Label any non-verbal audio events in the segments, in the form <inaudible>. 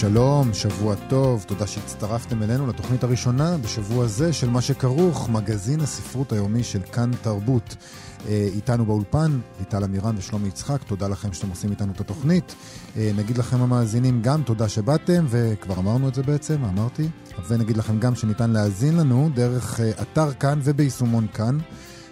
שלום, שבוע טוב, תודה שהצטרפתם אלינו לתוכנית הראשונה בשבוע זה של מה שכרוך, מגזין הספרות היומי של כאן תרבות. אה, איתנו באולפן, ליטל אמירן ושלומי יצחק, תודה לכם שאתם עושים איתנו את התוכנית. אה, נגיד לכם המאזינים גם תודה שבאתם, וכבר אמרנו את זה בעצם, אמרתי, ונגיד לכם גם שניתן להאזין לנו דרך אה, אתר כאן וביישומון כאן.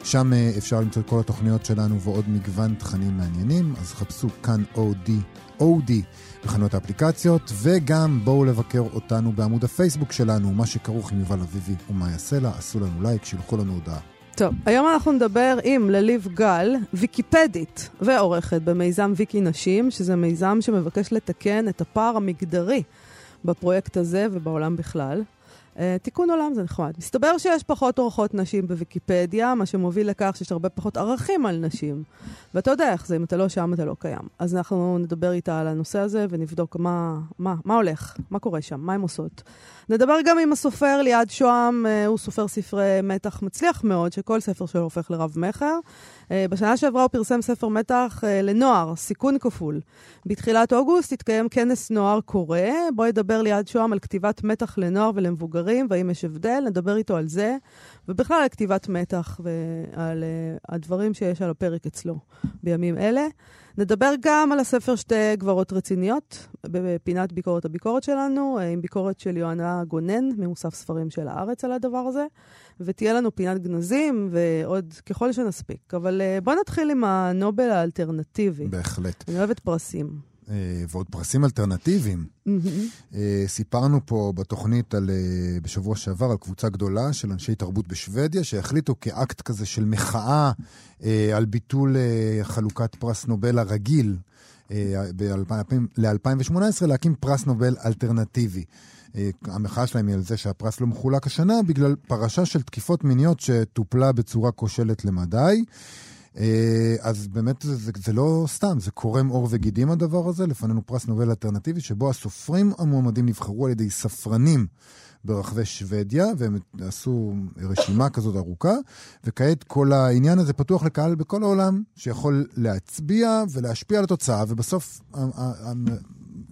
שם אפשר למצוא את כל התוכניות שלנו ועוד מגוון תכנים מעניינים, אז חפשו כאן אודי, אודי בחנויות האפליקציות, וגם בואו לבקר אותנו בעמוד הפייסבוק שלנו, מה שכרוך עם יובל אביבי יעשה לה, עשו לנו לייק, שילחו לנו הודעה. טוב, היום אנחנו נדבר עם לליב גל, ויקיפדית ועורכת במיזם ויקי נשים, שזה מיזם שמבקש לתקן את הפער המגדרי בפרויקט הזה ובעולם בכלל. Uh, תיקון עולם זה נחמד. מסתבר שיש פחות אורחות נשים בוויקיפדיה, מה שמוביל לכך שיש הרבה פחות ערכים על נשים. ואתה יודע איך זה, אם אתה לא שם, אתה לא קיים. אז אנחנו נדבר איתה על הנושא הזה ונבדוק מה, מה, מה הולך, מה קורה שם, מה הן עושות. נדבר גם עם הסופר ליעד שוהם, uh, הוא סופר ספרי מתח מצליח מאוד, שכל ספר שלו הופך לרב-מכר. Uh, בשנה שעברה הוא פרסם ספר מתח uh, לנוער, סיכון כפול. בתחילת אוגוסט התקיים כנס נוער קורא, בו ידבר ליעד שוהם על כתיבת מתח לנוער ולמבוגרים, והאם יש הבדל, נדבר איתו על זה, ובכלל על כתיבת מתח ועל uh, הדברים שיש על הפרק אצלו בימים אלה. נדבר גם על הספר שתי גברות רציניות, בפינת ביקורת הביקורת שלנו, עם ביקורת של יוהנה גונן, ממוסף ספרים של הארץ על הדבר הזה, ותהיה לנו פינת גנזים ועוד ככל שנספיק. אבל אה, בואו נתחיל עם הנובל האלטרנטיבי. בהחלט. אני אוהבת פרסים. אה, ועוד פרסים אלטרנטיביים. אה, סיפרנו פה בתוכנית על, בשבוע שעבר על קבוצה גדולה של אנשי תרבות בשוודיה, שהחליטו כאקט כזה של מחאה על ביטול חלוקת פרס נובל הרגיל ל-2018, להקים פרס נובל אלטרנטיבי. המחאה שלהם היא על זה שהפרס לא מחולק השנה בגלל פרשה של תקיפות מיניות שטופלה בצורה כושלת למדי. אה, אז באמת זה, זה, זה לא סתם, זה קורם עור וגידים הדבר הזה. לפנינו פרס נובל אלטרנטיבי, שבו הסופרים המועמדים נבחרו על ידי ספרנים ברחבי שוודיה, והם עשו רשימה כזאת ארוכה, וכעת כל העניין הזה פתוח לקהל בכל העולם, שיכול להצביע ולהשפיע על התוצאה, ובסוף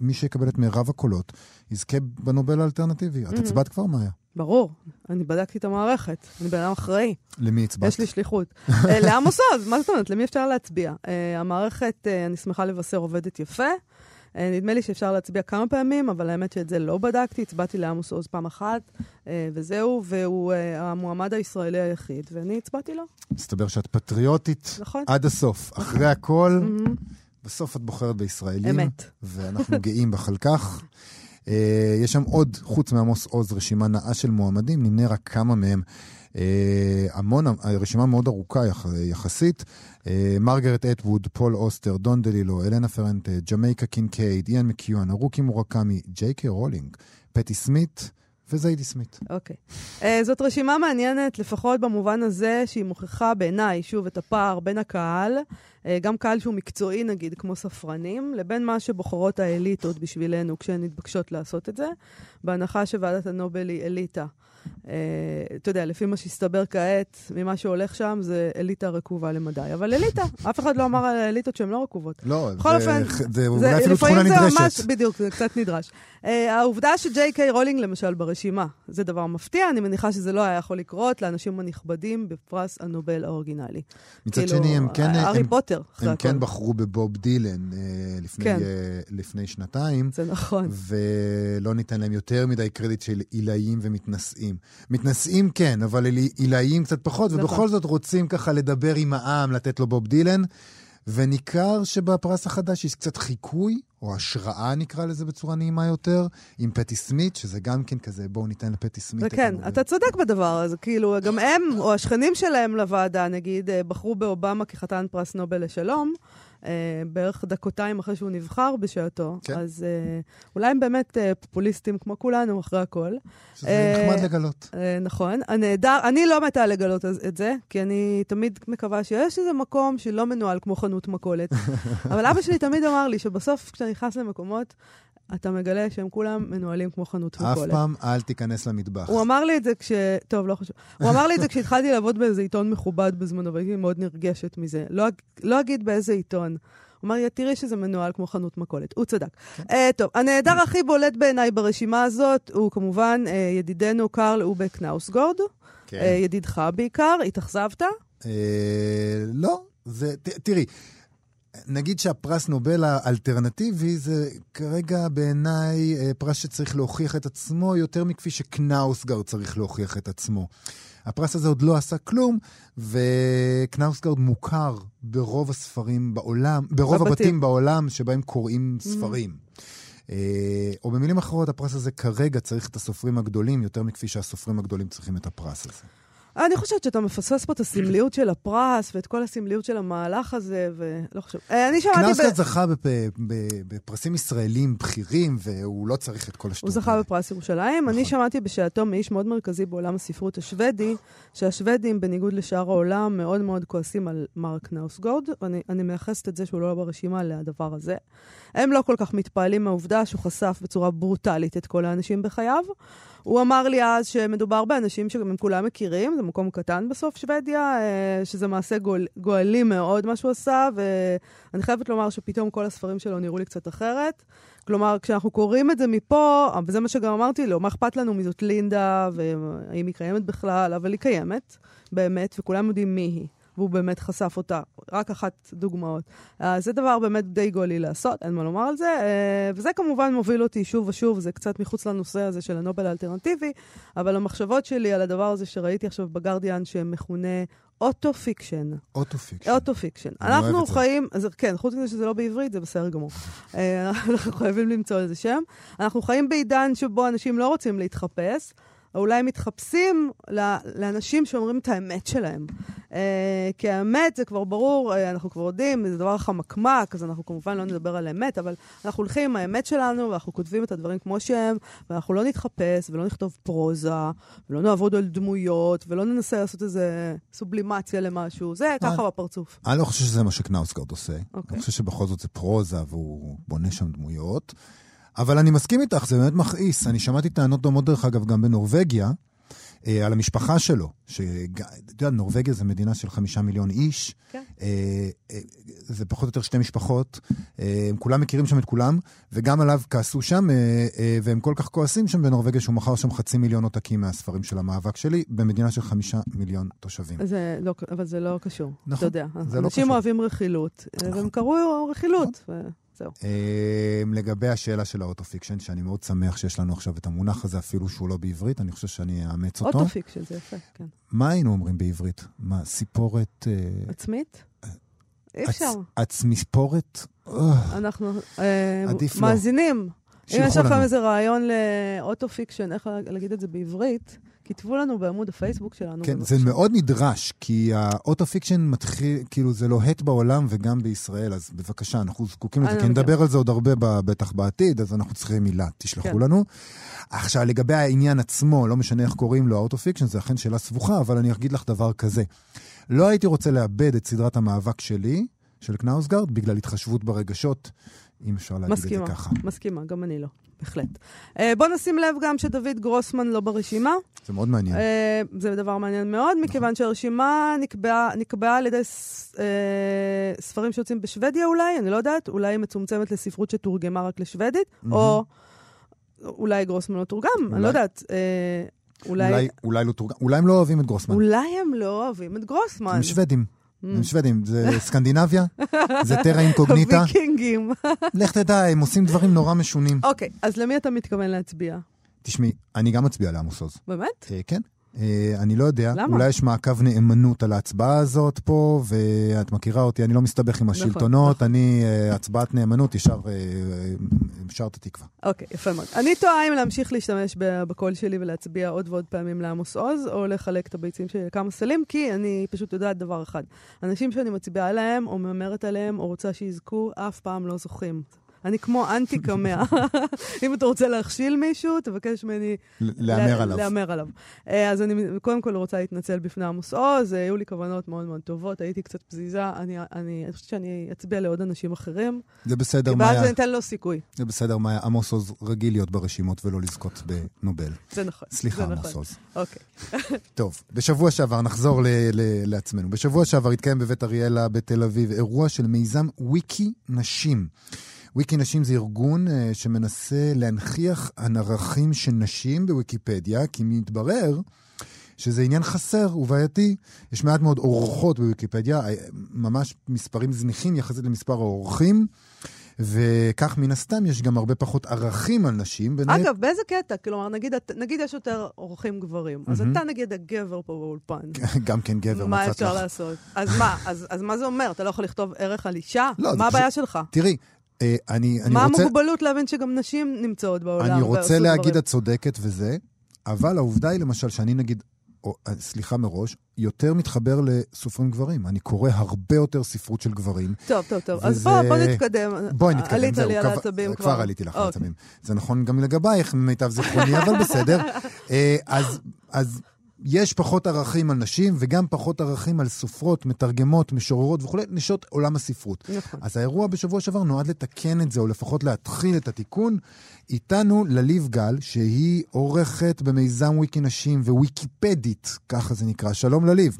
מי שיקבל את מירב הקולות יזכה בנובל האלטרנטיבי. את הצבעת כבר, מאיה? ברור, אני בדקתי את המערכת, אני בן אדם אחראי. למי הצבעת? יש לי שליחות. <laughs> אה, לעמוס עוז, מה זאת אומרת? למי אפשר להצביע? אה, המערכת, אה, אני שמחה לבשר, עובדת יפה. נדמה לי שאפשר להצביע כמה פעמים, אבל האמת שאת זה לא בדקתי, הצבעתי לעמוס עוז פעם אחת, וזהו, והוא המועמד הישראלי היחיד, ואני הצבעתי לו. מסתבר שאת פטריוטית נכון. עד הסוף. אחרי הכל, בסוף את בוחרת בישראלים. אמת. ואנחנו <laughs> גאים בך על כך. אה, יש שם עוד, חוץ מעמוס עוז, רשימה נאה של מועמדים, נמנה רק כמה מהם. אה, המון, הרשימה מאוד ארוכה יח, יחסית. אה, מרגרט אטווד, פול אוסטר, דון דלילו, אלנה פרנטה, ג'מייקה קינקייד, איאן מקיואן, הרוקי מורקמי, ג'יי קיי רולינג, פטי סמית. וזיידי סמית. אוקיי. אוקיי. אה, זאת רשימה מעניינת, לפחות במובן הזה שהיא מוכיחה בעיניי, שוב, את הפער בין הקהל, אה, גם קהל שהוא מקצועי נגיד, כמו ספרנים, לבין מה שבוחרות האליטות בשבילנו כשהן מתבקשות לעשות את זה, בהנחה שוועדת הנובל היא אליטה. אה, אתה יודע, לפי מה שהסתבר כעת, ממה שהולך שם, זה אליטה רקובה למדי. אבל אליטה, אף אחד לא אמר על האליטות שהן לא רקובות. לא, זה, אופן, זה אולי אפילו תכונה נדרשת. ממש, בדיוק, זה קצת נדרש. אה, העובדה שג'יי קיי רולינג, למשל, ברשימה, זה דבר מפתיע, אני מניחה שזה לא היה יכול לקרות לאנשים הנכבדים בפרס הנובל האורגינלי. מצד כאילו, שני, הם כן... הארי הם, פוטר, אחרי הם כן בחרו בבוב דילן אה, לפני, כן. אה, לפני שנתיים. זה נכון. ולא ניתן להם יותר מדי קרדיט של עילאים ומתנשאים. מתנשאים. כן, אבל עילאיים קצת פחות, נכון. ובכל זאת רוצים ככה לדבר עם העם, לתת לו בוב דילן. וניכר שבפרס החדש יש קצת חיקוי, או השראה נקרא לזה בצורה נעימה יותר, עם פטי סמית, שזה גם כן כזה, בואו ניתן לפטי סמית. זה כן, אתה צודק בדבר הזה. כאילו, גם הם, או השכנים שלהם לוועדה, נגיד, אה, בחרו באובמה כחתן פרס נובל לשלום. אה, בערך דקותיים אחרי שהוא נבחר בשעתו. כן. אז אה, אולי הם באמת אה, פופוליסטים כמו כולנו, אחרי הכל. שזה אה, נחמד לגלות. אה, נכון. הנהדר, אני לא מתה לגלות את זה, כי אני תמיד מקווה שיש איזה מקום שלא מנוהל כמו חנות מכולת. <laughs> אבל אבא שלי תמיד אמר לי שבסוף, כשאתה נכנס למקומות, אתה מגלה שהם כולם מנוהלים כמו חנות מכולת. אף פעם אל תיכנס למטבח. הוא אמר לי את זה כש... טוב, לא חשוב. הוא אמר לי את זה כשהתחלתי לעבוד באיזה עיתון מכובד בזמנו, והייתי מאוד נרגשת מזה. לא, לא אגיד באיזה עיתון. הוא אמר לי, תראי שזה מנוהל כמו חנות מכולת. הוא צדק. כן. Uh, טוב, הנעדר הכי בולט בעיניי ברשימה הזאת הוא כמובן uh, ידידנו קרל אובק נאוסגורד. כן. Uh, ידידך בעיקר. התאכזבת? Uh, לא. זה, ת, תראי, נגיד שהפרס נובל האלטרנטיבי זה כרגע בעיניי אה, פרס שצריך להוכיח את עצמו יותר מכפי שקנאוסגרד צריך להוכיח את עצמו. הפרס הזה עוד לא עשה כלום, וקנאוסגרד מוכר ברוב הספרים בעולם, ברוב בבתים. הבתים בעולם שבהם קוראים mm-hmm. ספרים. Mm. או במילים אחרות, הפרס הזה כרגע צריך את הסופרים הגדולים יותר מכפי שהסופרים הגדולים צריכים את הפרס הזה. אני חושבת שאתה מפספס פה את הסמליות של הפרס ואת כל הסמליות של המהלך הזה, ולא חושב. אה, אני שמעתי... קנאוסקאט זכה בפרסים ישראלים בכירים, והוא לא צריך את כל השטות. הוא זכה בפרס ירושלים. אני נכון. שמעתי בשעתו מאיש מאוד מרכזי בעולם הספרות השוודי, שהשוודים, בניגוד לשאר העולם, מאוד מאוד כועסים על מרק נאוסגורד, ואני מייחסת את זה שהוא לא ברשימה לדבר הזה. הם לא כל כך מתפעלים מהעובדה שהוא חשף בצורה ברוטלית את כל האנשים בחייו. הוא אמר לי אז שמדובר באנשים שגם הם כולם מכירים, זה מקום קטן בסוף שוודיה, אה, שזה מעשה גואל, גואלי מאוד מה שהוא עשה, ואני חייבת לומר שפתאום כל הספרים שלו נראו לי קצת אחרת. כלומר, כשאנחנו קוראים את זה מפה, וזה מה שגם אמרתי לו, מה אכפת לנו מזאת לינדה, והאם היא קיימת בכלל, אבל היא קיימת, באמת, וכולם יודעים מי היא. והוא באמת חשף אותה. רק אחת דוגמאות. אה, זה דבר באמת די גולי לעשות, אין מה לומר על זה. אה, וזה כמובן מוביל אותי שוב ושוב, זה קצת מחוץ לנושא הזה של הנובל האלטרנטיבי, אבל המחשבות שלי על הדבר הזה שראיתי עכשיו בגרדיאן, שמכונה auto-fiction. auto-fiction. auto-fiction. אנחנו חיים, אז כן, חוץ מזה שזה לא בעברית, זה בסדר גמור. אה, <laughs> אנחנו חייבים למצוא איזה שם. אנחנו חיים בעידן שבו אנשים לא רוצים להתחפש. או אולי מתחפשים לאנשים שאומרים את האמת שלהם. אה, כי האמת, זה כבר ברור, אה, אנחנו כבר יודעים, זה דבר חמקמק, אז אנחנו כמובן לא נדבר על אמת, אבל אנחנו הולכים עם האמת שלנו, ואנחנו כותבים את הדברים כמו שהם, ואנחנו לא נתחפש, ולא נכתוב פרוזה, ולא נעבוד על דמויות, ולא ננסה לעשות איזה סובלימציה למשהו. זה ככה אה, בפרצוף. אני לא חושב שזה מה שקנאוסקרד עושה. אוקיי. אני חושב שבכל זאת זה פרוזה, והוא בונה שם דמויות. אבל אני מסכים איתך, זה באמת מכעיס. אני שמעתי טענות דומות, דרך אגב, גם בנורבגיה, אה, על המשפחה שלו. שאתה יודע, נורבגיה זה מדינה של חמישה מיליון איש. כן. אה, אה, זה פחות או יותר שתי משפחות. אה, הם כולם מכירים שם את כולם, וגם עליו כעסו שם, אה, אה, והם כל כך כועסים שם בנורבגיה שהוא מכר שם חצי מיליון עותקים מהספרים של המאבק שלי, במדינה של חמישה מיליון תושבים. זה לא, אבל זה לא קשור. נכון, אתה יודע. לא. אנשים אוהבים רכילות, נכון. והם קראו רכילות. נכון. ו... זהו. אמ, לגבי השאלה של ה autofiction, שאני מאוד שמח שיש לנו עכשיו את המונח הזה, אפילו שהוא לא בעברית, אני חושב שאני אאמץ אותו. autofiction, זה יפה, כן. מה היינו אומרים בעברית? מה, סיפורת... אה, עצמית? אי אפשר. עצמיספורת? אנחנו אה, מאזינים. אם יש לכם איזה רעיון ל autofiction, איך להגיד את זה בעברית, כתבו לנו בעמוד הפייסבוק שלנו. כן, זה מאוד נדרש, כי ה autofiction מתחיל, כאילו זה לוהט בעולם וגם בישראל, אז בבקשה, אנחנו זקוקים לזה, כי נדבר על זה עוד הרבה בטח בעתיד, אז אנחנו צריכים מילה, תשלחו כן. לנו. עכשיו, לגבי העניין עצמו, לא משנה איך קוראים לו ה autofiction, זה אכן שאלה סבוכה, אבל אני אגיד לך דבר כזה. לא הייתי רוצה לאבד את סדרת המאבק שלי, של קנאוסגרד, בגלל התחשבות ברגשות, אם אפשר להגיד מסכימה, את זה ככה. מסכימה, גם אני לא. בהחלט. אה, בוא נשים לב גם שדוד גרוסמן לא ברשימה. זה מאוד מעניין. אה, זה דבר מעניין מאוד, נכון. מכיוון שהרשימה נקבעה, נקבעה על ידי אה, ספרים שיוצאים בשוודיה אולי, אני לא יודעת, אולי היא מצומצמת לספרות שתורגמה רק לשוודית, mm-hmm. או אולי גרוסמן לא תורגם, אולי. אני לא יודעת. Uh, אולי... אולי, אולי לא תורגם, אולי הם לא אוהבים את גרוסמן. אולי הם לא אוהבים את גרוסמן. הם שוודים. הם mm. שוודים, זה סקנדינביה, זה טרה אינקוגניטה. הוויקינגים. לך תדע, הם עושים דברים נורא משונים. אוקיי, אז למי אתה מתכוון להצביע? תשמעי, אני גם מצביע לעמוס עוז. באמת? אה, כן. אה, אני לא יודע, למה? אולי יש מעקב נאמנות על ההצבעה הזאת פה, ואת מכירה אותי, אני לא מסתבך עם נכון, השלטונות, נכון. אני, אה, הצבעת נאמנות, ישר אה, שר את התקווה. אוקיי, יפה מאוד. אני תוהה אם להמשיך להשתמש בקול שלי ולהצביע עוד ועוד פעמים לעמוס עוז, או לחלק את הביצים שלי לכמה סלים, כי אני פשוט יודעת דבר אחד. אנשים שאני מצביעה עליהם, או מהמרת עליהם, או רוצה שיזכו, אף פעם לא זוכים. אני כמו אנטי קמע. אם אתה רוצה להכשיל מישהו, תבקש ממני להמר לה- עליו. להמר עליו. אה, אז אני קודם כל רוצה להתנצל בפני עמוס עוז, אה, היו לי כוונות מאוד מאוד טובות, הייתי קצת פזיזה, אני, חושבת שאני אצביע לעוד אנשים אחרים, זה בסדר, ואז מאיה, אני אתן לו סיכוי. זה בסדר, מאיה, עמוס עוז רגיל להיות ברשימות ולא לזכות בנובל. זה נכון. סליחה, עמוס נכון. עוז. אוקיי. <laughs> טוב, בשבוע שעבר, נחזור לעצמנו. בשבוע שעבר התקיים בבית אריאלה בתל אביב אירוע של מיזם וויקי נשים. וויקי נשים זה ארגון אה, שמנסה להנכיח ערכים של נשים בוויקיפדיה, כי מתברר שזה עניין חסר ובעייתי. יש מעט מאוד אורחות בוויקיפדיה, אה, ממש מספרים זניחים יחסית למספר האורחים, וכך מן הסתם יש גם הרבה פחות ערכים על נשים. היתר- אגב, באיזה קטע? כלומר, נגיד, נגיד יש יותר אורחים גברים, אז מהמם. אתה נגיד הגבר פה באולפן. <laughs> גם כן גבר, מה מצאת אפשר לך. לעשות? אז מה? אז אז מה זה אומר? אתה לא יכול לכתוב ערך על אישה? לא, מה פשוט- הבעיה שלך? תראי, אני, אני מה רוצה... המוגבלות להבין שגם נשים נמצאות בעולם? אני רוצה להגיד, דברים? את צודקת וזה, אבל העובדה היא למשל שאני נגיד, או, אה, סליחה מראש, יותר מתחבר לסופרים גברים. אני קורא הרבה יותר ספרות של גברים. טוב, טוב, טוב. אז וזה- בוא בוא נתקדם. בואי נתקדם, עלית זהו. לי על העצבים כבר. כבר עליתי לך על אוקיי. העצבים. זה נכון גם לגבייך, ממיטב זיכרוני, אבל בסדר. <laughs> אה, אז... אז יש פחות ערכים על נשים וגם פחות ערכים על סופרות, מתרגמות, משוררות וכולי, נשות עולם הספרות. נכון. אז האירוע בשבוע שעבר נועד לתקן את זה, או לפחות להתחיל את התיקון. איתנו לליב גל, שהיא עורכת במיזם וויקי נשים וויקיפדית, ככה זה נקרא. שלום לליב.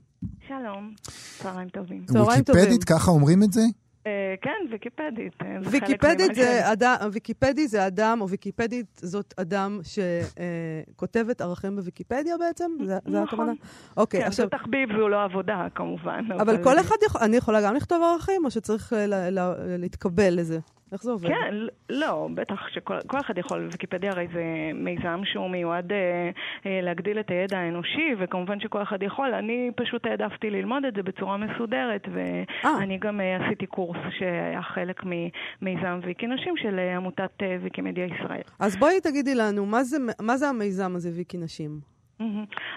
שלום, צהריים טובים. צהריים טובים. וויקיפדית, ככה אומרים את זה? אה, כן, ויקיפדית. אה, ויקיפדית זה אדם, ויקיפדי זה אדם, או ויקיפדית זאת אדם שכותבת ערכים בוויקיפדיה בעצם? זה נכון. הכוונה? אוקיי, כן, עכשיו, זה תחביב והוא לא עבודה, כמובן. אבל כל אחד יכול, אני יכולה גם לכתוב ערכים, או שצריך אה, להתקבל לזה? איך זה עובד? כן, לא, בטח שכל כל אחד יכול, ויקיפדיה הרי זה מיזם שהוא מיועד אה, אה, להגדיל את הידע האנושי, וכמובן שכל אחד יכול. אני פשוט העדפתי ללמוד את זה בצורה מסודרת, ואני גם אה, עשיתי קורס שהיה חלק ממיזם ויקי נשים של אה, עמותת אה, ויקימדיה ישראל. אז בואי תגידי לנו, מה זה, מה זה המיזם הזה, ויקי נשים?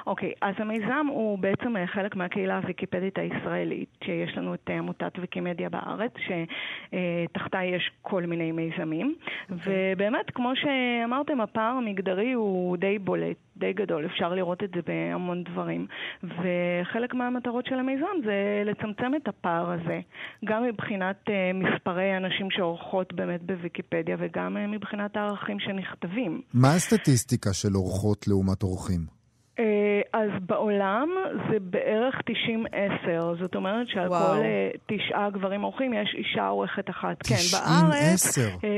אוקיי, אז המיזם הוא בעצם אה, חלק מהקהילה הוויקיפדית הישראלית, שיש לנו את אה, עמותת ויקימדיה בארץ, שתחתה יש כל מיני מיזמים, ובאמת, כמו שאמרתם, הפער המגדרי הוא די בולט, די גדול, אפשר לראות את זה בהמון דברים, וחלק מהמטרות של המיזם זה לצמצם את הפער הזה, גם מבחינת אה, מספרי האנשים שעורכות באמת בוויקיפדיה, וגם אה, מבחינת הערכים שנכתבים. מה הסטטיסטיקה של אורחות לעומת אורחים? אה, אז בעולם זה בערך 90-10, זאת אומרת שעל וואו. כל אה, תשעה גברים אורחים יש אישה עורכת אחת. כן, 90 בארץ, 10. אה,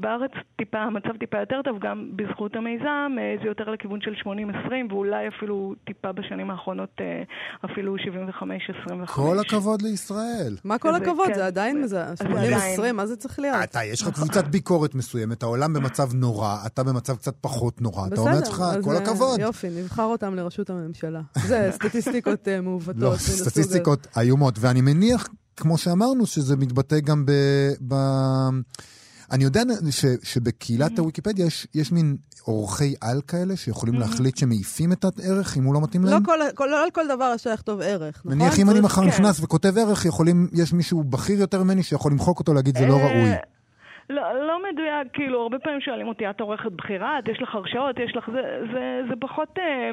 בארץ טיפה, המצב טיפה יותר טוב, גם בזכות המיזם, זה יותר לכיוון של 80-20, ואולי אפילו טיפה בשנים האחרונות אפילו 75-25. כל הכבוד לישראל. מה כל זה- הכבוד? כן, זה עדיין, זה- זה זה 80-20, מה זה צריך להיות? אתה, יש לך קבוצת ביקורת מסוימת, העולם במצב נורא, אתה במצב קצת פחות נורא. אתה אומר אז, כל הכבוד. יופי, נבחר אותם לראשות הממשלה. זה <laughs> סטטיסטיקות אה, מעוותות. לא. סטטיסטיקות איומות, ואני מניח, כמו שאמרנו, שזה מתבטא גם ב... ב... אני יודע ש, שבקהילת הוויקיפדיה יש, יש מין עורכי על כאלה שיכולים להחליט שמעיפים את הערך אם הוא לא מתאים לא להם? כל- כל- לא על כל דבר אפשר לכתוב ערך, נכון? נניח אם אני מחר כן. נכנס וכותב ערך, יכולים, יש מישהו בכיר יותר ממני שיכול למחוק אותו, להגיד זה לא אה, ראוי. לא, לא מדויק, כאילו, הרבה פעמים שואלים אותי, את עורכת בחירה, את יש לך הרשאות, יש לך... זה, זה, זה פחות... אה,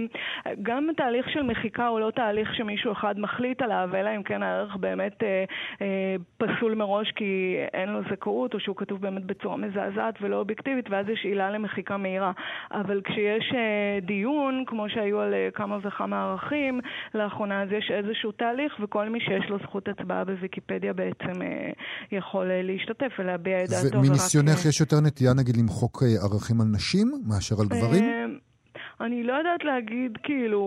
גם תהליך של מחיקה הוא לא תהליך שמישהו אחד מחליט עליו, אלא אם כן הערך באמת אה, אה, פסול מראש כי אין לו זכאות, או שהוא כתוב באמת בצורה מזעזעת ולא אובייקטיבית, ואז יש עילה למחיקה מהירה. אבל כשיש אה, דיון, כמו שהיו על אה, כמה וכמה ערכים לאחרונה, אז יש איזשהו תהליך, וכל מי שיש לו זכות הצבעה בוויקיפדיה בעצם אה, יכול אה, להשתתף ולהביע את דעתו. אה, יש יותר נטייה, נגיד, למחוק אה, ערכים על נשים מאשר על גברים? אה, אני לא יודעת להגיד, כאילו,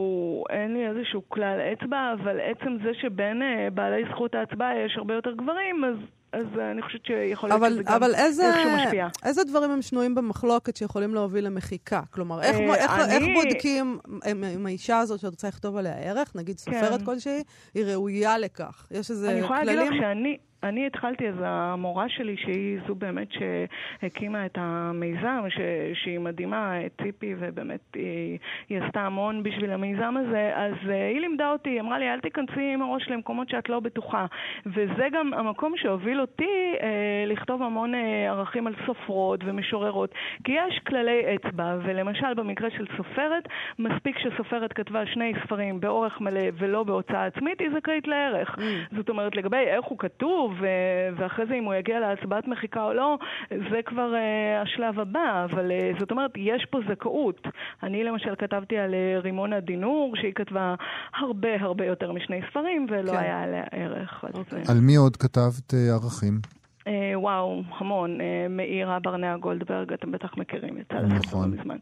אין לי איזשהו כלל אצבע, אבל עצם זה שבין אה, בעלי זכות ההצבעה יש הרבה יותר גברים, אז אז אני חושבת שיכול להיות אבל, שזה גם אבל איזה, איכשהו משפיע. איזה דברים הם שנויים במחלוקת שיכולים להוביל למחיקה? כלומר, איך, אה, איך, אני- איך בודקים עם, עם האישה הזאת שאת רוצה לכתוב עליה ערך, נגיד סופרת כן. כלשהי, היא ראויה לכך? יש איזה אני יכולה כללים? להגיד לך שאני... אני התחלתי, אז המורה שלי, שהיא זו באמת שהקימה את המיזם, ש, שהיא מדהימה, ציפי, ובאמת היא, היא עשתה המון בשביל המיזם הזה, אז uh, היא לימדה אותי, היא אמרה לי, אל תיכנסי עם הראש למקומות שאת לא בטוחה. וזה גם המקום שהוביל אותי uh, לכתוב המון uh, ערכים על סופרות ומשוררות. כי יש כללי אצבע, ולמשל במקרה של סופרת, מספיק שסופרת כתבה שני ספרים באורך מלא ולא בהוצאה עצמית, היא זכאית לערך. Mm. זאת אומרת, לגבי איך הוא כתוב, ו- ואחרי זה אם הוא יגיע להצבעת מחיקה או לא, זה כבר uh, השלב הבא, אבל uh, זאת אומרת, יש פה זכאות. אני למשל כתבתי על uh, רימונה דינור, שהיא כתבה הרבה הרבה יותר משני ספרים, ולא כן. היה עליה ערך. אז, אוקיי. אה, על מי עוד כתבת אה, ערכים? אה, וואו, המון. אה, מאירה ברנע גולדברג, אתם בטח מכירים, יצא נכון. מזמן.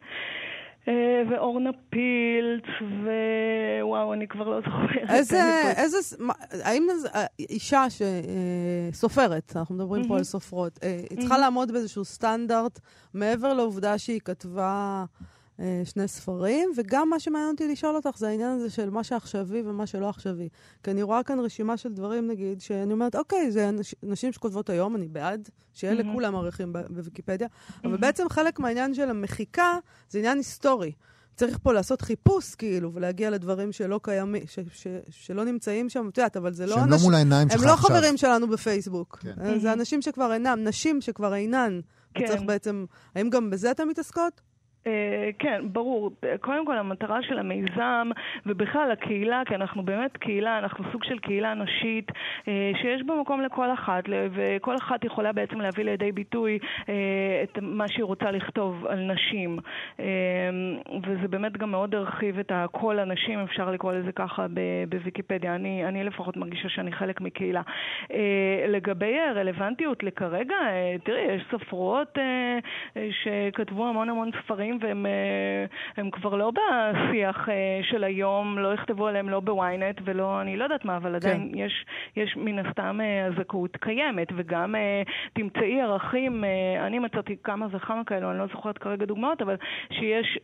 אה, ואורנה פילץ, ווואו, אני כבר לא זוכרת. איזה, איזה, האם אישה שסופרת, אנחנו מדברים פה על סופרות, היא צריכה לעמוד באיזשהו סטנדרט מעבר לעובדה שהיא כתבה שני ספרים, וגם מה שמעניין אותי לשאול אותך זה העניין הזה של מה שעכשווי ומה שלא עכשווי. כי אני רואה כאן רשימה של דברים, נגיד, שאני אומרת, אוקיי, זה אנש- נשים שכותבות היום, אני בעד, שיהיה לכולם ערכים ב- בוויקיפדיה, אבל בעצם חלק מהעניין של המחיקה זה עניין היסטורי. צריך פה לעשות חיפוש, כאילו, ולהגיע לדברים שלא קיימים, ש, ש, שלא נמצאים שם, את יודעת, אבל זה לא שהם לא מול העיניים הם שלך לא עכשיו. חברים שלנו בפייסבוק. כן. אה, זה אנשים שכבר אינם, נשים שכבר אינן. כן. וצריך בעצם, האם גם בזה אתן מתעסקות? אה, כן, ברור. קודם כל המטרה של המיזם, ובכלל הקהילה, כי אנחנו באמת קהילה, אנחנו סוג של קהילה נשית, אה, שיש בה מקום לכל אחת, וכל אחת יכולה בעצם להביא לידי ביטוי אה, את מה שהיא רוצה לכתוב על נשים. וזה באמת גם מאוד הרחיב את הקול הנשים, אפשר לקרוא לזה ככה בוויקיפדיה. אני, אני לפחות מרגישה שאני חלק מקהילה. לגבי הרלוונטיות לכרגע, תראי, יש סופרות שכתבו המון המון ספרים והם אה, הם כבר לא בשיח אה, של היום, לא יכתבו עליהם לא בוויינט ולא, אני לא יודעת מה, אבל עדיין יש, יש מן הסתם אה, הזכאות קיימת, וגם תמצאי ערכים, אני מצאתי כמה וכמה כאלו, אני לא זוכרת כרגע דוגמאות, אבל שיש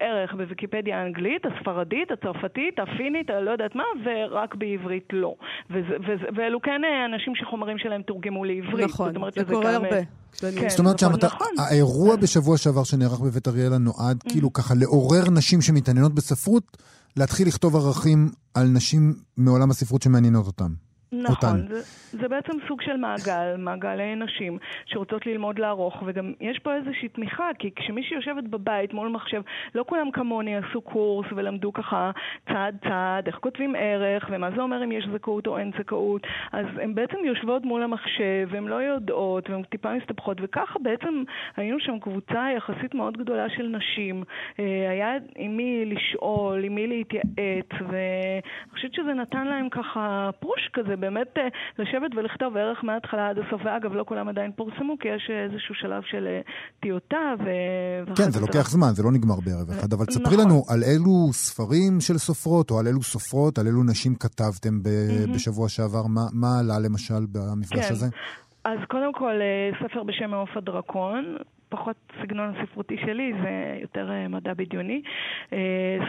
ערך בוויקיפדיה האנגלית, הספרדית, הצרפתית, הפינית, אני לא יודעת מה, ורק בעברית לא. וזה, וזה, ואלו כן אנשים שחומרים שלהם תורגמו לעברית. נכון, זה קורה הרבה. כן. זאת אומרת נכון, שהמטרה- נכון. האירוע בשבוע שעבר שנערך בבית אריאלה נועד כאילו ככה לעורר נשים שמתעניינות בספרות, להתחיל לכתוב ערכים על נשים מעולם הספרות שמעניינות אותם. אותן. נכון, זה, זה בעצם סוג של מעגל, מעגל אה, נשים שרוצות ללמוד לערוך, וגם יש פה איזושהי תמיכה, כי כשמישהי יושבת בבית מול מחשב, לא כולם כמוני עשו קורס ולמדו ככה צעד צעד, איך כותבים ערך, ומה זה אומר אם יש זכאות או אין זכאות, אז הן בעצם יושבות מול המחשב, והן לא יודעות, והן טיפה מסתבכות, וככה בעצם היינו שם קבוצה יחסית מאוד גדולה של נשים. אה, היה עם מי לשאול, עם מי להתייעץ, ואני חושבת שזה נתן להם ככה פוש כזה, באמת אה, לשבת ולכתוב ערך מההתחלה עד הסוף, ואגב, לא כולם עדיין פורסמו, כי יש איזשהו שלב של אה, טיוטה, ו... כן, זה לוקח זמן, זה לא נגמר בערב אחד, אבל תספרי נכון. לנו על אילו ספרים של סופרות, או על אילו סופרות, על אילו נשים כתבתם בשבוע שעבר, מה- מה עלה למשל במפגש כן. הזה? אז קודם כל, אה, ספר בשם מעוף הדרקון. פחות סגנון הספרותי שלי, זה יותר מדע בדיוני.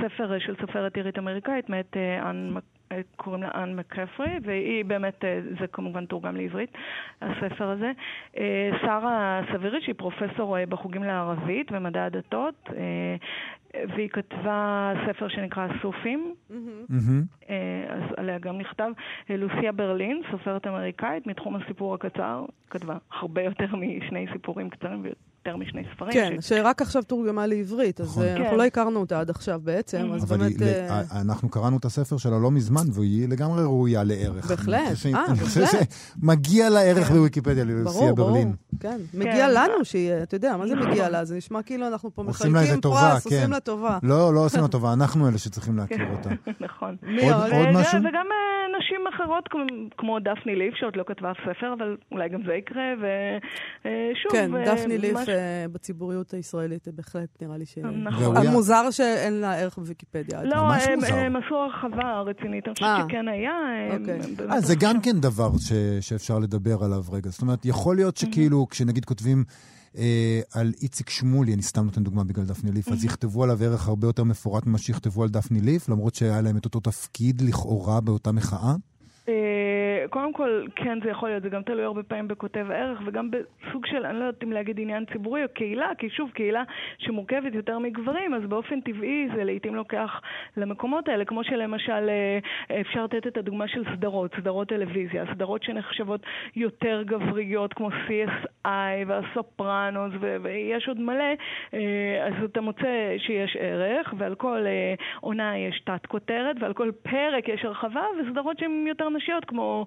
ספר של סופרת עירית אמריקאית, מאת אה, קוראים לה אן מקפרי, והיא באמת, אה, זה כמובן תורגם לעברית, הספר הזה. אה, שרה סבירי, שהיא פרופסור אה, בחוגים לערבית ומדע הדתות, והיא כתבה ספר שנקרא סופים. מהמם. אה, אז עליה גם נכתב. לוסיה ברלין, סופרת אמריקאית מתחום הסיפור הקצר, כתבה הרבה יותר משני סיפורים קצרים ויותר משני ספרים. כן, ש... שרק עכשיו תורגמה לעברית, אז נכון. אה, אנחנו כן. לא הכרנו אותה עד עכשיו בעצם, אז אבל באמת... היא- ל- אנחנו קראנו את הספר שלה לא מזמן, והיא לגמרי ראויה לערך. בהחלט. אה, בהחלט. שמגיע לה ערך בוויקיפדיה ללוסיה ברור, ברור. ברלין. כן, מגיע כן. לנו שיהיה, אתה יודע, מה זה. מגיע לה? זה נשמע כאילו אנחנו פה מחלקים פרס, עושים כן. לה טובה. לא, לא עושים לה טובה, אנחנו אלה שצריכים להכיר אותה. <laughs> נכון. עוד- וגם- משהו? וגם אה, נשים אחרות כמו, דפני ליף, שעוד לא כתבה ספר, אבל אולי גם זה יקרה, ושוב, כן, דפני ליף, אה, בציבוריות הישראלית, בהחלט נראה לי ש... נכון. מוזר שאין לה ערך בוויקיפדיה. לא. הם עשו הרחבה רצינית, אני אה. חושבת שכן היה. אוקיי. אה, זה. גם כן דבר ש, שאפשר לדבר עליו רגע. זאת אומרת, יכול להיות שכאילו, כשנגיד כותבים אה, על איציק שמולי, אני סתם נותן דוגמה בגלל דפני ליף, אז יכתבו עליו ערך הרבה יותר מפורט ממה שיכתבו על דפני ליף, למרות שהיה להם את אותו תפקיד לכאורה באותה מחאה. קודם כל, כן, זה יכול להיות, זה גם תלוי הרבה פעמים בכותב ערך, וגם בסוג של, אני לא יודעת אם להגיד עניין ציבורי או קהילה, כי שוב, קהילה שמורכבת יותר מגברים, אז באופן טבעי זה לעיתים לוקח למקומות האלה, כמו שלמשל, אה, אפשר לתת את הדוגמה של סדרות, סדרות טלוויזיה, סדרות שנחשבות יותר גבריות, כמו CSI והסופרנוס, ו- ויש עוד מלא, אה, אז אתה מוצא שיש ערך, ועל כל אה, עונה יש תת-כותרת, ועל כל פרק יש הרחבה, וסדרות שהן יותר נשיות, כמו